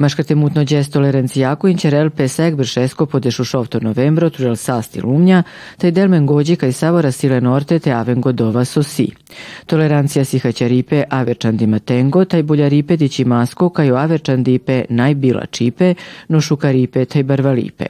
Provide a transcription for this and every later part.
Džes tolerancijaku inčerel pesek bršesko podešu šovto novembro tružel sasti lumnja, taj del mengođi kaj savora sile norte te avengo dova sosi. Tolerancija si haćaripe averčan di matengo, taj buljaripe dići masko kaj averčan dipe najbila čipe, no šukaripe taj barvalipe.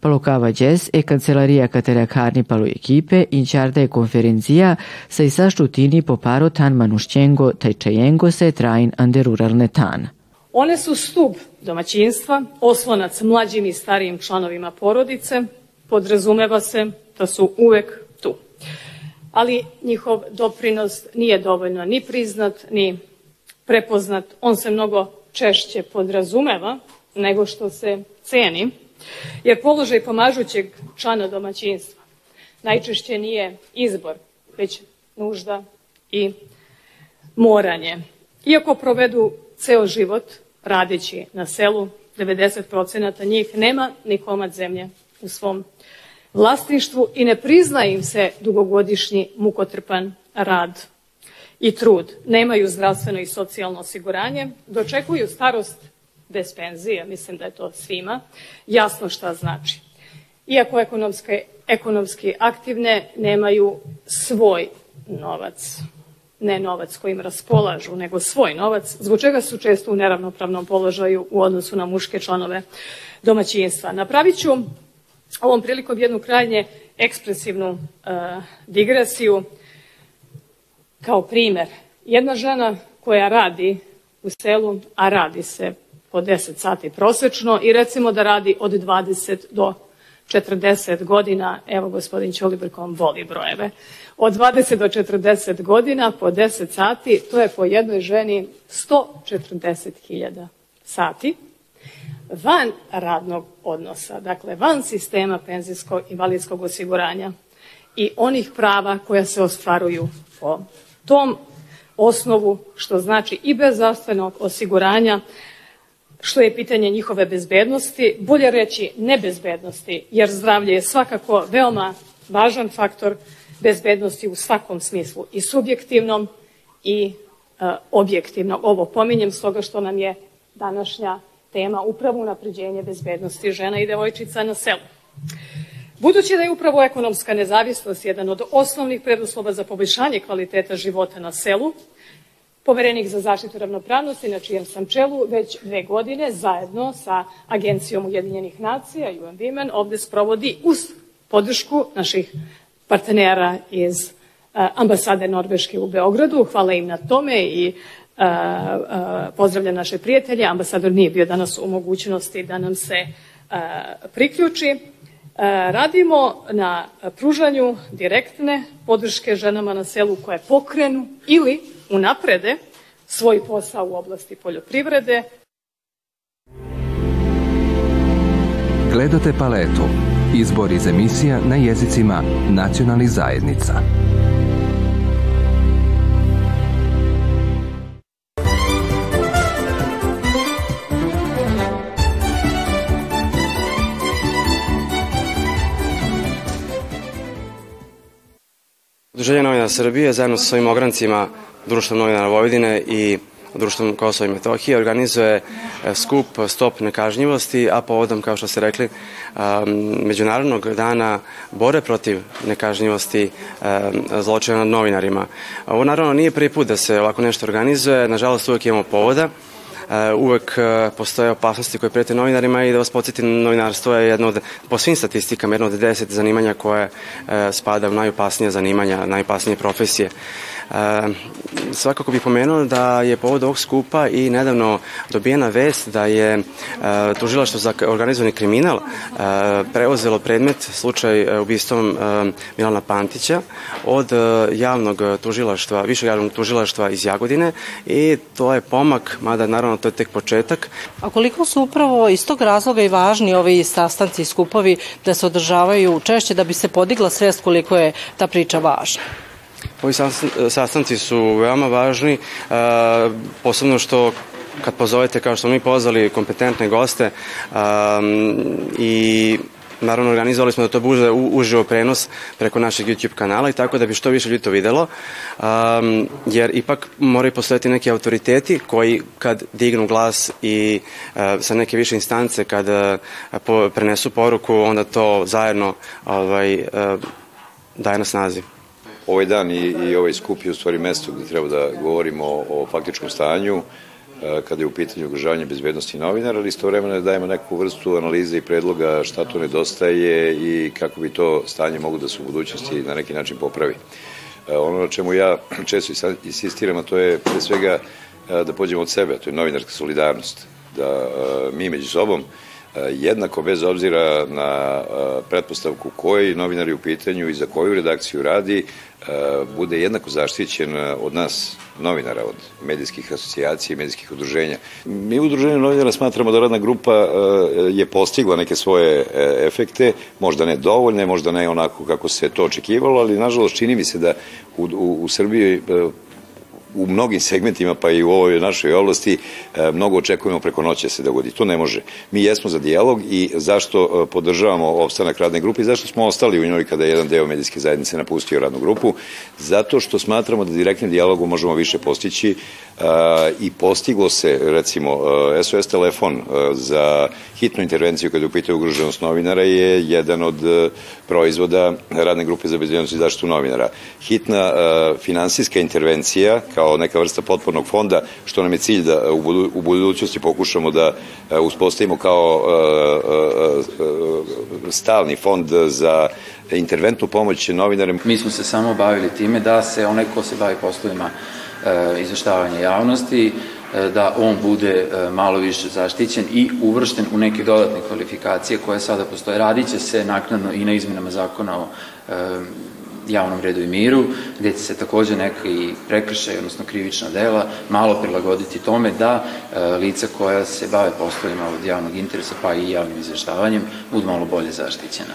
Palokava džes e kancelarija katerakharni palu ekipe, inčarda je konferencija sa i saštutini po paro tan manušćengo taj čajengo se train ande ruralne tan. One su stub domaćinstva, oslonac mlađim i starijim članovima porodice, podrazumeva se da su uvek tu. Ali njihov doprinos nije dovoljno ni priznat, ni prepoznat. On se mnogo češće podrazumeva nego što se ceni, jer položaj pomažućeg člana domaćinstva najčešće nije izbor, već nužda i moranje. Iako provedu ceo život radeći na selu, 90% njih nema ni komad zemlje u svom vlasništvu i ne prizna im se dugogodišnji mukotrpan rad i trud. Nemaju zdravstveno i socijalno osiguranje, dočekuju starost bez penzije, mislim da je to svima, jasno šta znači. Iako ekonomske, ekonomski aktivne nemaju svoj novac ne novac kojim raspolažu, nego svoj novac, zbog čega su često u neravnopravnom položaju u odnosu na muške članove domaćinstva. Napravit ću ovom prilikom jednu krajnje ekspresivnu uh, digresiju kao primer. Jedna žena koja radi u selu, a radi se po 10 sati prosečno i recimo da radi od 20 do 40 godina, evo gospodin Ćolibrkom voli brojeve, od 20 do 40 godina po 10 sati, to je po jednoj ženi 140.000 sati. Van radnog odnosa, dakle van sistema penzijskog invalidskog osiguranja i onih prava koja se ostvaruju po tom osnovu, što znači i bez zdravstvenog osiguranja, što je pitanje njihove bezbednosti, bolje reći nebezbednosti, jer zdravlje je svakako veoma važan faktor bezbednosti u svakom smislu, i subjektivnom i e, objektivnom. Ovo pominjem stoga što nam je današnja tema upravo unapređenje bezbednosti žena i devojčica na selu. Budući da je upravo ekonomska nezavisnost jedan od osnovnih preduslova za poboljšanje kvaliteta života na selu, Poverenik za zaštitu ravnopravnosti, na čijem sam čelu već dve godine, zajedno sa Agencijom Ujedinjenih nacija, UN Women, ovde sprovodi uz podršku naših partnera iz uh, ambasade Norveške u Beogradu. Hvala im na tome i uh, uh, pozdravlja naše prijatelje. Ambasador nije bio danas u mogućnosti da nam se priključi. Radimo na pružanju direktne podrške ženama na selu koje pokrenu ili unaprede svoj posao u oblasti poljoprivrede. Gledate paletu. Izbor iz emisija na jezicima nacionalnih zajednica. Udruženje novina Srbije zajedno sa svojim ograncima Društvo novinara Vojvodine i društvom Kosova i Metohije organizuje e, skup Stop nekažnjivosti, a povodom, kao što ste rekli, Međunarodnog dana bore protiv nekažnjivosti zločina nad novinarima. Ovo naravno nije prvi put da se ovako nešto organizuje, nažalost uvek imamo povoda, uvek e, postoje opasnosti koje prete novinarima i da vas podsjetim, novinarstvo je jedno od, po svim statistikama, jedno od deset zanimanja koje spada u najopasnije zanimanja, najopasnije profesije. E, svakako bih pomenuo da je povod ovog skupa i nedavno dobijena vest da je e, tužilaštvo za organizovani kriminal e, preuzelo predmet slučaj ubistvom Milana Pantića od javnog tužilaštva, višeg javnog tužilaštva iz Jagodine i to je pomak, mada naravno to je tek početak. A koliko su upravo iz tog razloga i važni ovi sastanci i skupovi da se održavaju češće da bi se podigla svest koliko je ta priča važna? Ovi sastanci su veoma važni, posebno što kad pozovete, kao što mi pozvali, kompetentne goste i naravno organizovali smo da to bude uživo prenos preko našeg YouTube kanala i tako da bi što više ljudi to videlo, jer ipak moraju postojati neki autoriteti koji kad dignu glas i sa neke više instance kad prenesu poruku, onda to zajedno ovaj, daje na snazi. Ovaj dan i, i ovaj skup je u stvari mesto gde treba da govorimo o, o faktičkom stanju, kada je u pitanju ugrožavanje bezbednosti novinara, ali istovremeno da dajemo neku vrstu analize i predloga šta to nedostaje i kako bi to stanje mogu da se u budućnosti na neki način popravi. Ono na čemu ja često insistiram, a to je pre svega da pođemo od sebe, to je novinarska solidarnost, da mi među sobom jednako bez obzira na pretpostavku koji novinar je u pitanju i za koju redakciju radi, bude jednako zaštićen od nas novinara, od medijskih asocijacija i medijskih udruženja. Mi u udruženju novinara smatramo da radna grupa je postigla neke svoje e, efekte, možda ne dovoljne, možda ne onako kako se to očekivalo, ali nažalost čini mi se da u, u, u Srbiji e, u mnogim segmentima, pa i u ovoj našoj oblasti, e, mnogo očekujemo preko noće da se dogodi. To ne može. Mi jesmo za dijalog i zašto e, podržavamo opstanak radne grupe i zašto smo ostali u njoj kada je jedan deo medijske zajednice napustio radnu grupu? Zato što smatramo da direktnim dijalogom možemo više postići e, i postiglo se, recimo, SOS telefon za hitnu intervenciju kada je u ugroženost novinara je jedan od proizvoda radne grupe za bezbednost i zaštitu novinara. Hitna finansijska intervencija, kao neka vrsta potpornog fonda, što nam je cilj da u, budu, u budućnosti pokušamo da e, uspostavimo kao e, e, stalni fond za interventnu pomoć novinarem. Mi smo se samo bavili time da se onaj ko se bavi poslovima izveštavanja javnosti, da on bude malo više zaštićen i uvršten u neke dodatne kvalifikacije koje sada postoje. Radit će se naknadno i na izmenama zakona o javnom redu i miru, gde će se takođe neki prekršaj, odnosno krivična dela, malo prilagoditi tome da e, lica koja se bave poslovima od javnog interesa, pa i javnim izveštavanjem, budu malo bolje zaštićena.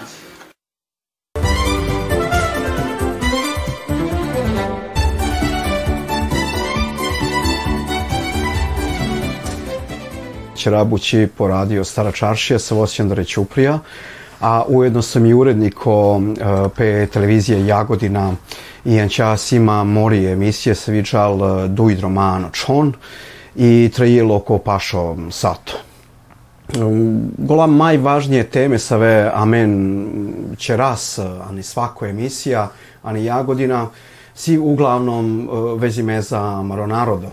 Rabući poradio Stara čaršija sa Vosjandare Ćuprija, a ujedno sam i urednik o pe televizije Jagodina i Ančasima Morije emisije se viđal e, Duid Romano Čon i trajilo ko pašo sato. Gola najvažnije teme sa ve amen će raz, ani svako emisija, ani Jagodina, si uglavnom e, vezime za Maronarodo. E,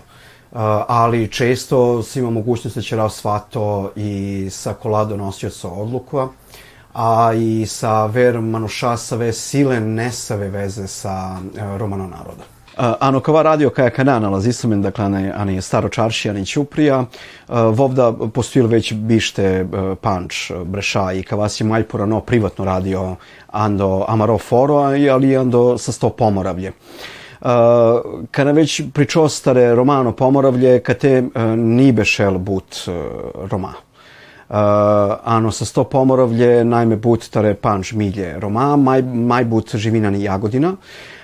ali često si ima mogućnost da će raz svato i sa kolado nosioca odluka a i sa ver manušasave sile nesave veze sa uh, romano naroda. Ano, kava radio kaja kana nalazi se dakle, ane, ane staro čarši, ane čuprija. Uh, vovda postojil već bište uh, panč breša i kava si maj porano privatno radio ando amaro foro, ali ando sa sto pomoravlje. Uh, kada već pričao stare romano pomoravlje, kad te uh, nibešel but uh, roma. Uh, ano sa sto pomorovlje, najme but tare panč milje Roma, maj, maj but živinani Jagodina,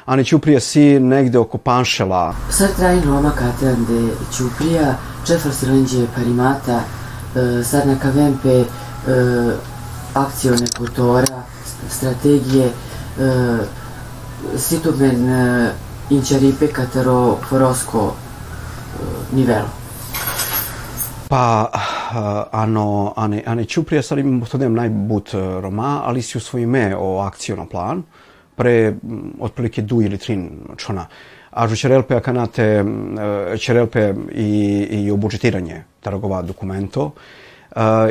a ne Ćuprija si negde oko Panšela. Sad trajin Roma kateande Ćuprija, čefar silenđe parimata, uh, sad na kavempe uh, akcione kultora, strategije, uh, situmen uh, inčaripe katero forosko uh, nivelo. Pa, ano, ane, ane Čuprija sad imamo to nem najbut e, Roma, ali si u svojime o akcijnom plan, pre otprilike du ili trin čona. A že čerelpe akanate, čerelpe e, i, i obudžetiranje tarogova dokumento, uh,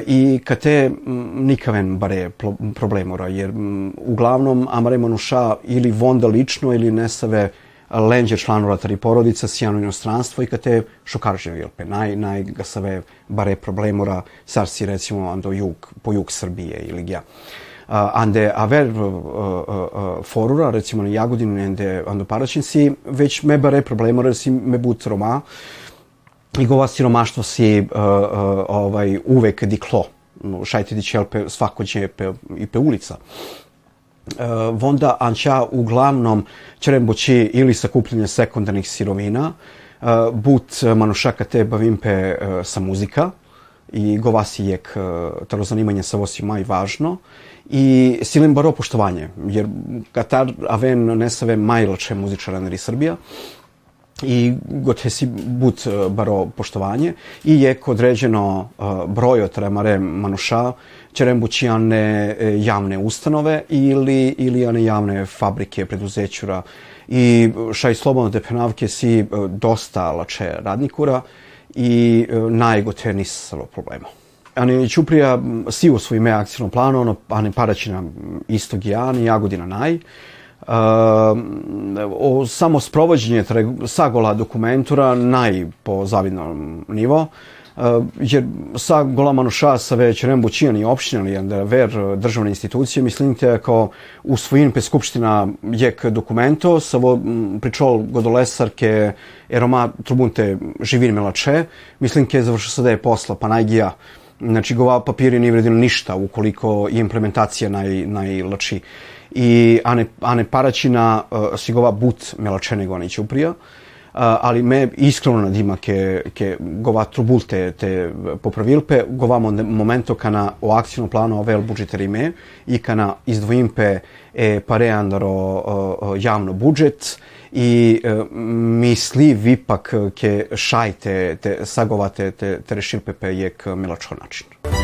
i kate nikaven bare problemora, jer uglavnom amare manuša ili vonda lično ili nesave lenđe članova tari porodica, sijano inostranstvo i kad te šokarže vilpe. Naj, naj ga save bare problemora, sarsi recimo ando jug, po jug Srbije ili gja. Uh, ande aver uh, uh, forura, recimo na Jagodinu, ande ando paračinci, već me bare problemora, si me but Roma, i gova siromaštvo si uh, uh, ovaj, uvek diklo. Šajte di čelpe svako pe, i pe ulica. Uh, vonda anća uglavnom čeremboći ili sakupljenje sekundarnih sirovina, uh, but manušaka te bavimpe uh, sa muzika, i govasi jek taro zanimanje sa vosi maj važno. I silim baro poštovanje, jer Katar aven ne save majlače muzičara nari Srbija, i gote si but baro poštovanje i je određeno brojo tremare manuša ćerem bućijane javne ustanove ili, ili one javne fabrike, preduzećura i šaj slobodno depenavke si dosta lače radnikura i najgote nisalo problema. Ani Ćuprija si u svojim akcijnom planu, ono, ani Paraćina istog ja, ani Jagodina naj. Uh, o samo sprovođenje sagola dokumentura naj po zavidnom nivo. Uh, jer sa golamano šasa već rembućijan i opština da ver državne institucije mislim te kao u svojin pe skupština jek dokumento sa pričol godolesarke eroma trubunte živin melače mislim ke završio sada je posla pa najgija Znači, gova papiri nije vredilo ništa ukoliko je implementacija naj, najlači. I ane, ane paraćina uh, si gova but melačene gova uprija. Uh, ali me iskreno nadima ke, ke gova trubul te, te popravilpe, gova momento kana o akcijnom planu ove budžetari me i kana izdvojimpe e pareandaro javno budžet i e, misli vipak ke šajte te sagovate te, te rešilpe pe jek milačko način.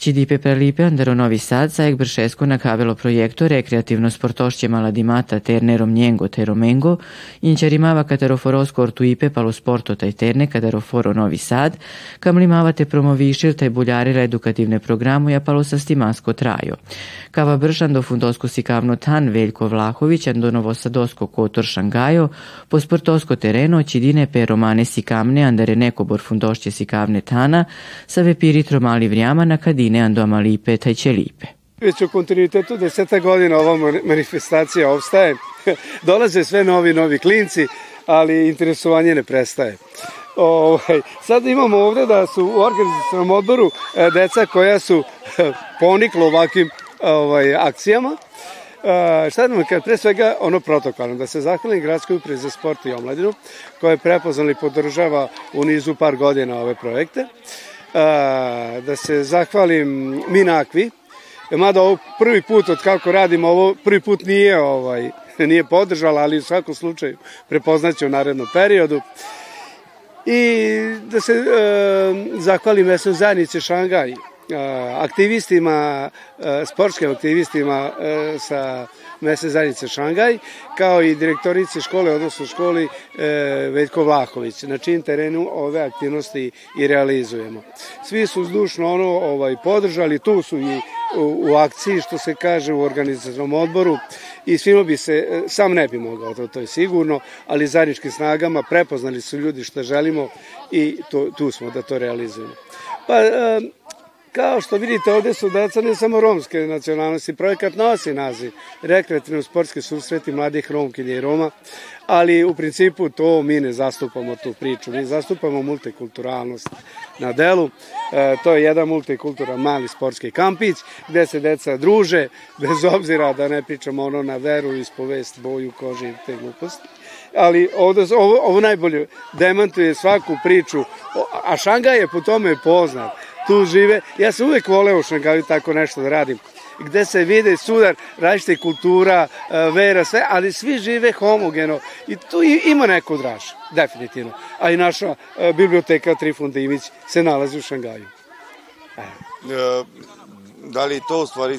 Cidipe Prelipe Andero Novi Sad sa Bršesko nakavelo projekto rekreativno sportošće Maladimata terne Romnjengo te Romengo, inčarimava kateroforosko ortuipe palo sporto taj terne kateroforo Novi Sad, kam limavate promovišil taj buljarila edukativne programu ja palo sa stimasko trajo. Kava bršan do fundosko sikavno tan Veljko Vlahović ando novosadosko kotor Šangajo, po sportosko tereno Cidine pe romane sikamne andare nekobor fundošće sikavne tana, sa vepirit romali vrijama na kadine Ando Amalipe Tajćelipe. Već u kontinuitetu deseta godina ova manifestacija obstaje. Dolaze sve novi, novi klinci, ali interesovanje ne prestaje. Ovaj, sad imamo ovde da su u organizacijnom odboru e, deca koja su e, poniklo ovakvim ovaj, akcijama. Uh, šta nam kad pre svega ono protokolno, da se zahvalim gradskoj upravi za sport i omladinu koja je prepoznala i podržava u nizu par godina ove projekte. Uh, da se zahvalim Minakvi, mada ovo prvi put od kako radimo ovo, prvi put nije ovaj, nije podržala, ali u svakom slučaju prepoznaće u narednom periodu. I da se e, zahvalim mesnoj zajednice Šangaj, aktivistima, sportskim aktivistima sa mesne zajednice Šangaj, kao i direktorice škole, odnosno školi Veljko Vlahović, na čim terenu ove aktivnosti i realizujemo. Svi su zdušno ono ovaj, podržali, tu su i u, u akciji, što se kaže u organizacijnom odboru i svima bi se, sam ne bi mogao, to, to je sigurno, ali zajedničkim snagama prepoznali su ljudi što želimo i to, tu smo da to realizujemo. Pa, Kao što vidite, ovde su deca ne samo romske nacionalnosti, projekat nosi naziv rekreativno sportske susreti mladih Romkinje i Roma, ali u principu to mi ne zastupamo tu priču, mi zastupamo multikulturalnost na delu, e, to je jedan multikultura mali sportski kampić gde se deca druže, bez obzira da ne pričamo ono na veru, ispovest, boju, koži i te gluposti. Ali ovde, ovo, ovo najbolje demantuje svaku priču, a Šangaj je po tome poznat tu žive. Ja sam uvek voleo u Šangaju tako nešto da radim gde se vide sudar različite kultura, e, vera, sve, ali svi žive homogeno i tu ima neko draž, definitivno. A i naša e, biblioteka Trifun Dimić se nalazi u Šangaju. E. Da li to u stvari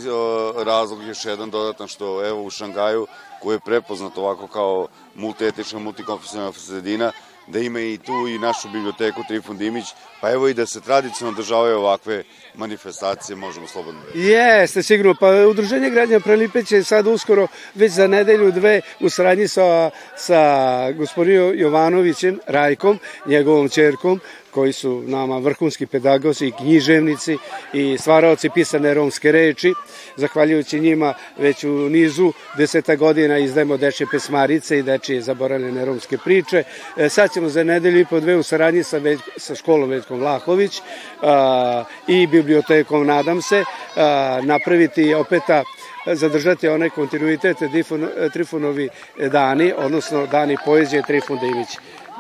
razlog još jedan dodatan što evo u Šangaju koji je prepoznat ovako kao multietična, multikonfesionalna sredina, da ima i tu i našu biblioteku Trifun Dimić, pa evo i da se tradicionalno održavaju ovakve manifestacije, možemo slobodno reći. Jeste, sigurno. Pa Udruženje građana Prelipe će sad uskoro, već za nedelju, dve, u saradnji sa, sa gospodinom Jovanovićem, Rajkom, njegovom čerkom, koji su nama vrhunski pedagozi književnici i stvaraoci pisane romske reči. Zahvaljujući njima već u nizu deseta godina izdajemo dečje pesmarice i dečje zaboravljene romske priče. E, sad ćemo za nedelju i po dve u saradnji sa, već, sa školom Veljkom Vlahović a, i bibliotekom, nadam se, a, napraviti opeta zadržati onaj kontinuitet Trifunovi dani, odnosno dani poezije Trifun Dimić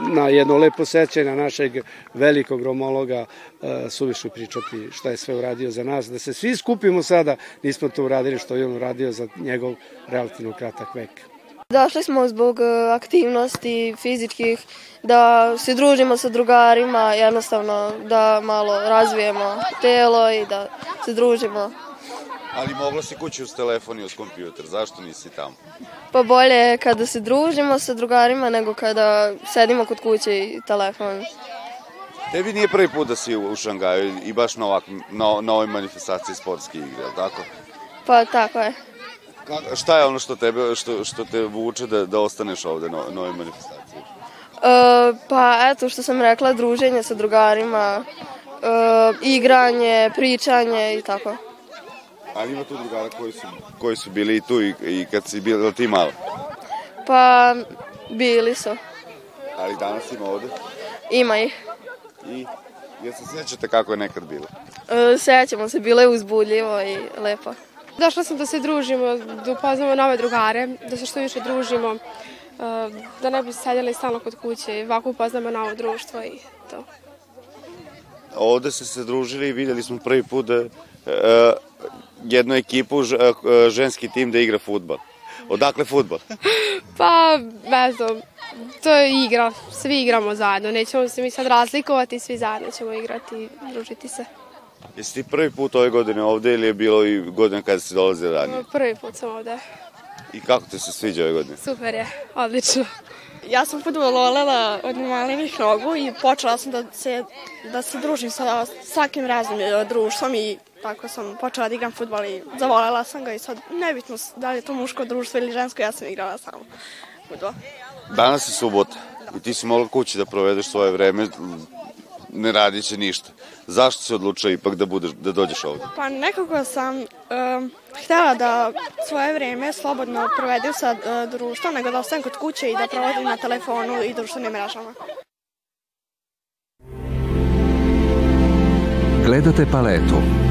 na jedno lepo sećanje našeg velikog romologa uh, suviše pričati šta je sve uradio za nas, da se svi skupimo sada, nismo to uradili što je on uradio za njegov relativno kratak vek. Došli smo zbog e, aktivnosti fizičkih, da se družimo sa drugarima, jednostavno da malo razvijemo telo i da se družimo. Ali mogla si kući uz telefon i uz kompjuter, zašto nisi tamo? Pa bolje je kada se družimo sa drugarima nego kada sedimo kod kuće i telefon. Tebi nije prvi put da si u Šangaju i baš na, ovak, na, na ovoj manifestaciji sportske igre, ali tako? Pa tako je. Ka, šta je ono što, tebe, što, što te vuče da, da ostaneš ovde na, na ovoj manifestaciji? E, pa eto što sam rekla, druženje sa drugarima, e, igranje, pričanje i tako. Ali ima tu drugara koji su, koji su bili i tu i, i kad si bila ti malo? Pa bili su. Ali danas ima ovde? Ima ih. I jel se sećate kako je nekad bilo? E, sećamo se, bilo je uzbudljivo i lepo. Došla sam da se družimo, da upoznamo nove drugare, da se što više družimo, e, da ne bi sedjeli stalno kod kuće i ovako upoznamo novo društvo i to. Ovde ste se družili i videli smo prvi put da e, jednu ekipu, e, ženski tim da igra futbol. Odakle futbol? pa, ne znam, to je igra, svi igramo zajedno, nećemo se mi sad razlikovati, svi zajedno ćemo igrati i družiti se. Jesi ti prvi put ove godine ovde ili je bilo i godina kada si dolazila ranije? Prvi put sam ovde. I kako te se sviđa ove godine? Super je, odlično. Ja sam futbol volela od malenih nogu i počela sam da se, da se družim sa svakim raznim društvom i tako sam počela da igram futbol i zavolela sam ga i sad nebitno da li je to muško društvo ili žensko, ja sam igrala samo futbol. Danas je subota i ti si mogla kući da provedeš svoje vreme, ne radiće ništa. Zašto se odlučila ipak da, budeš, da dođeš ovde? Pa nekako sam um, htela da svoje vreme slobodno provedem sa uh, društvom, nego da ostanem kod kuće i da provodim na telefonu i društvenim mrežama. Gledate paletu.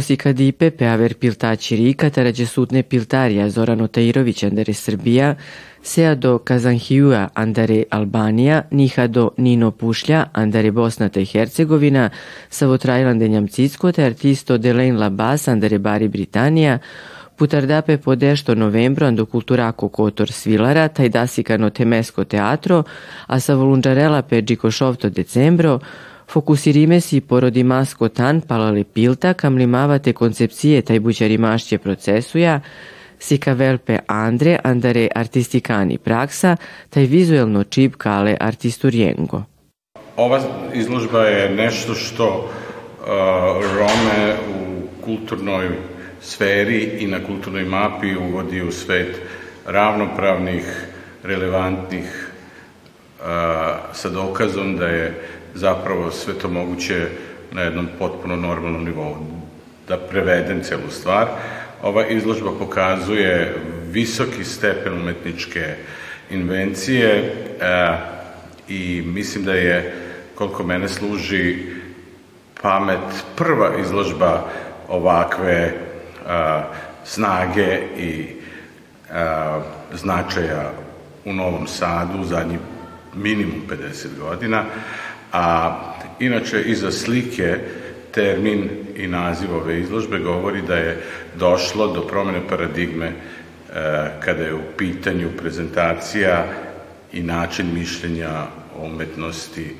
Si kadipe, peaver piltači Rika, tarađe sutne piltarija Zorano Tairović, Andere Srbija, sea do Kazanhiua, Andare Albanija, niha do Nino Pušlja, Andare Bosna i Hercegovina, Savotrajlande Njamcicko, te artisto Delain Labas, Andare Bari Britanija, Putardape podešto novembro ando kulturako kotor svilara, taj dasikano temesko teatro, a sa volunđarela pe Džikošovto decembro, Fokusirime-si porodimasko tan palale pilta, kam limavate koncepcije taj bućarimašće procesuja, sika velpe andre, andare artistikani praksa, taj vizuelno čip kale artisturiengo. Ova izložba je nešto što uh, Rome u kulturnoj sferi i na kulturnoj mapi uvodi u svet ravnopravnih, relevantnih, uh, sa dokazom da je zapravo sve to moguće na jednom potpuno normalnom nivou. Da prevedem celu stvar, ova izložba pokazuje visoki stepen umetničke invencije e, i mislim da je, koliko mene služi, pamet prva izložba ovakve a, snage i a, značaja u Novom Sadu u zadnjih minimum 50 godina, A inače iza slike termin i naziv ove izložbe govori da je došlo do promene paradigme e, kada je u pitanju prezentacija i način mišljenja o umetnosti,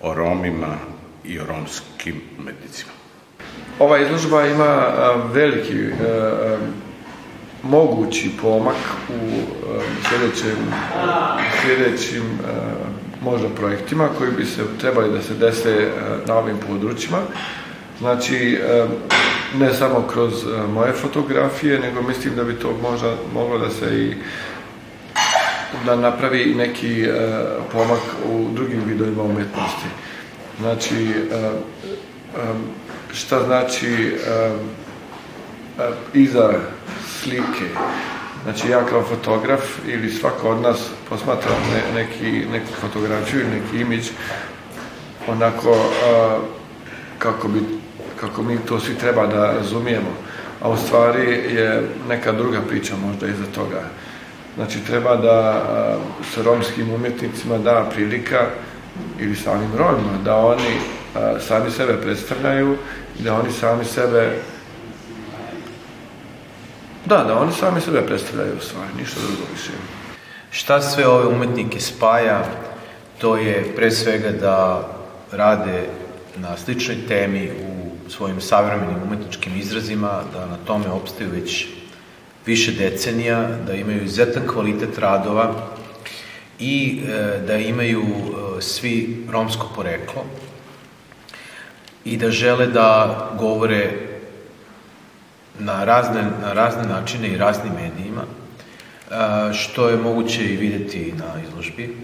o Romima i o romskim umetnicima. Ova izložba ima veliki mogući pomak u sljedećim, sljedećim možda projektima koji bi se trebali da se dese na ovim područjima. Znači, ne samo kroz moje fotografije, nego mislim da bi to možda moglo da se i da napravi neki pomak u drugim vidovima umetnosti. Znači, šta znači iza slike. Znači ja kao fotograf ili svako od nas posmatra ne, neki, neku fotografiju ili neki imidž onako kako, bi, kako mi to svi treba da razumijemo. A u stvari je neka druga priča možda iza toga. Znači treba da se romskim umjetnicima da prilika ili samim Romima da oni sami sebe predstavljaju i da oni sami sebe da, da oni sami sebe predstavljaju u stvari, ništa drugo više. Šta sve ove umetnike spaja, to je pre svega da rade na sličnoj temi u svojim savremenim umetničkim izrazima, da na tome opstaju već više decenija, da imaju izuzetan kvalitet radova i e, da imaju e, svi romsko poreklo i da žele da govore na razne, na razne načine i raznim medijima, što je moguće i vidjeti na izložbi.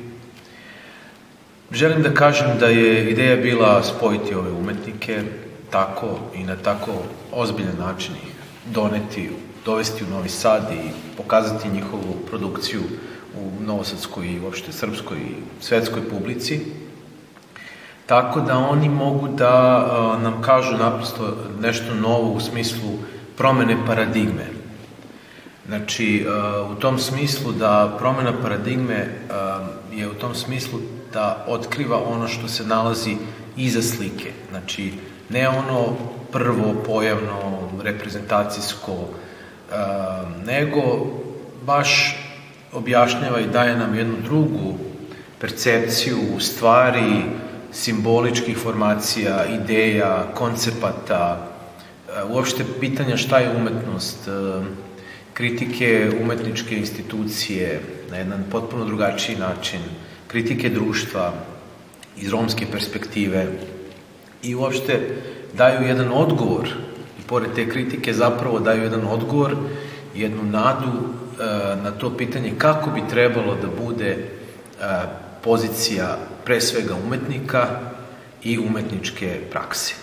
Želim da kažem da je ideja bila spojiti ove umetnike tako i na tako ozbiljan način ih doneti, dovesti u Novi Sad i pokazati njihovu produkciju u novosadskoj i uopšte srpskoj i svetskoj publici. Tako da oni mogu da nam kažu naprosto nešto novo u smislu promene paradigme. Znači, u tom smislu da promena paradigme je u tom smislu da otkriva ono što se nalazi iza slike. Znači, ne ono prvo pojavno, reprezentacijsko, nego baš objašnjava i daje nam jednu drugu percepciju stvari, simboličkih formacija, ideja, koncepata, uopšte pitanja šta je umetnost, kritike umetničke institucije na jedan potpuno drugačiji način, kritike društva iz romske perspektive i uopšte daju jedan odgovor i pored te kritike zapravo daju jedan odgovor, jednu nadu na to pitanje kako bi trebalo da bude pozicija pre svega umetnika i umetničke prakse.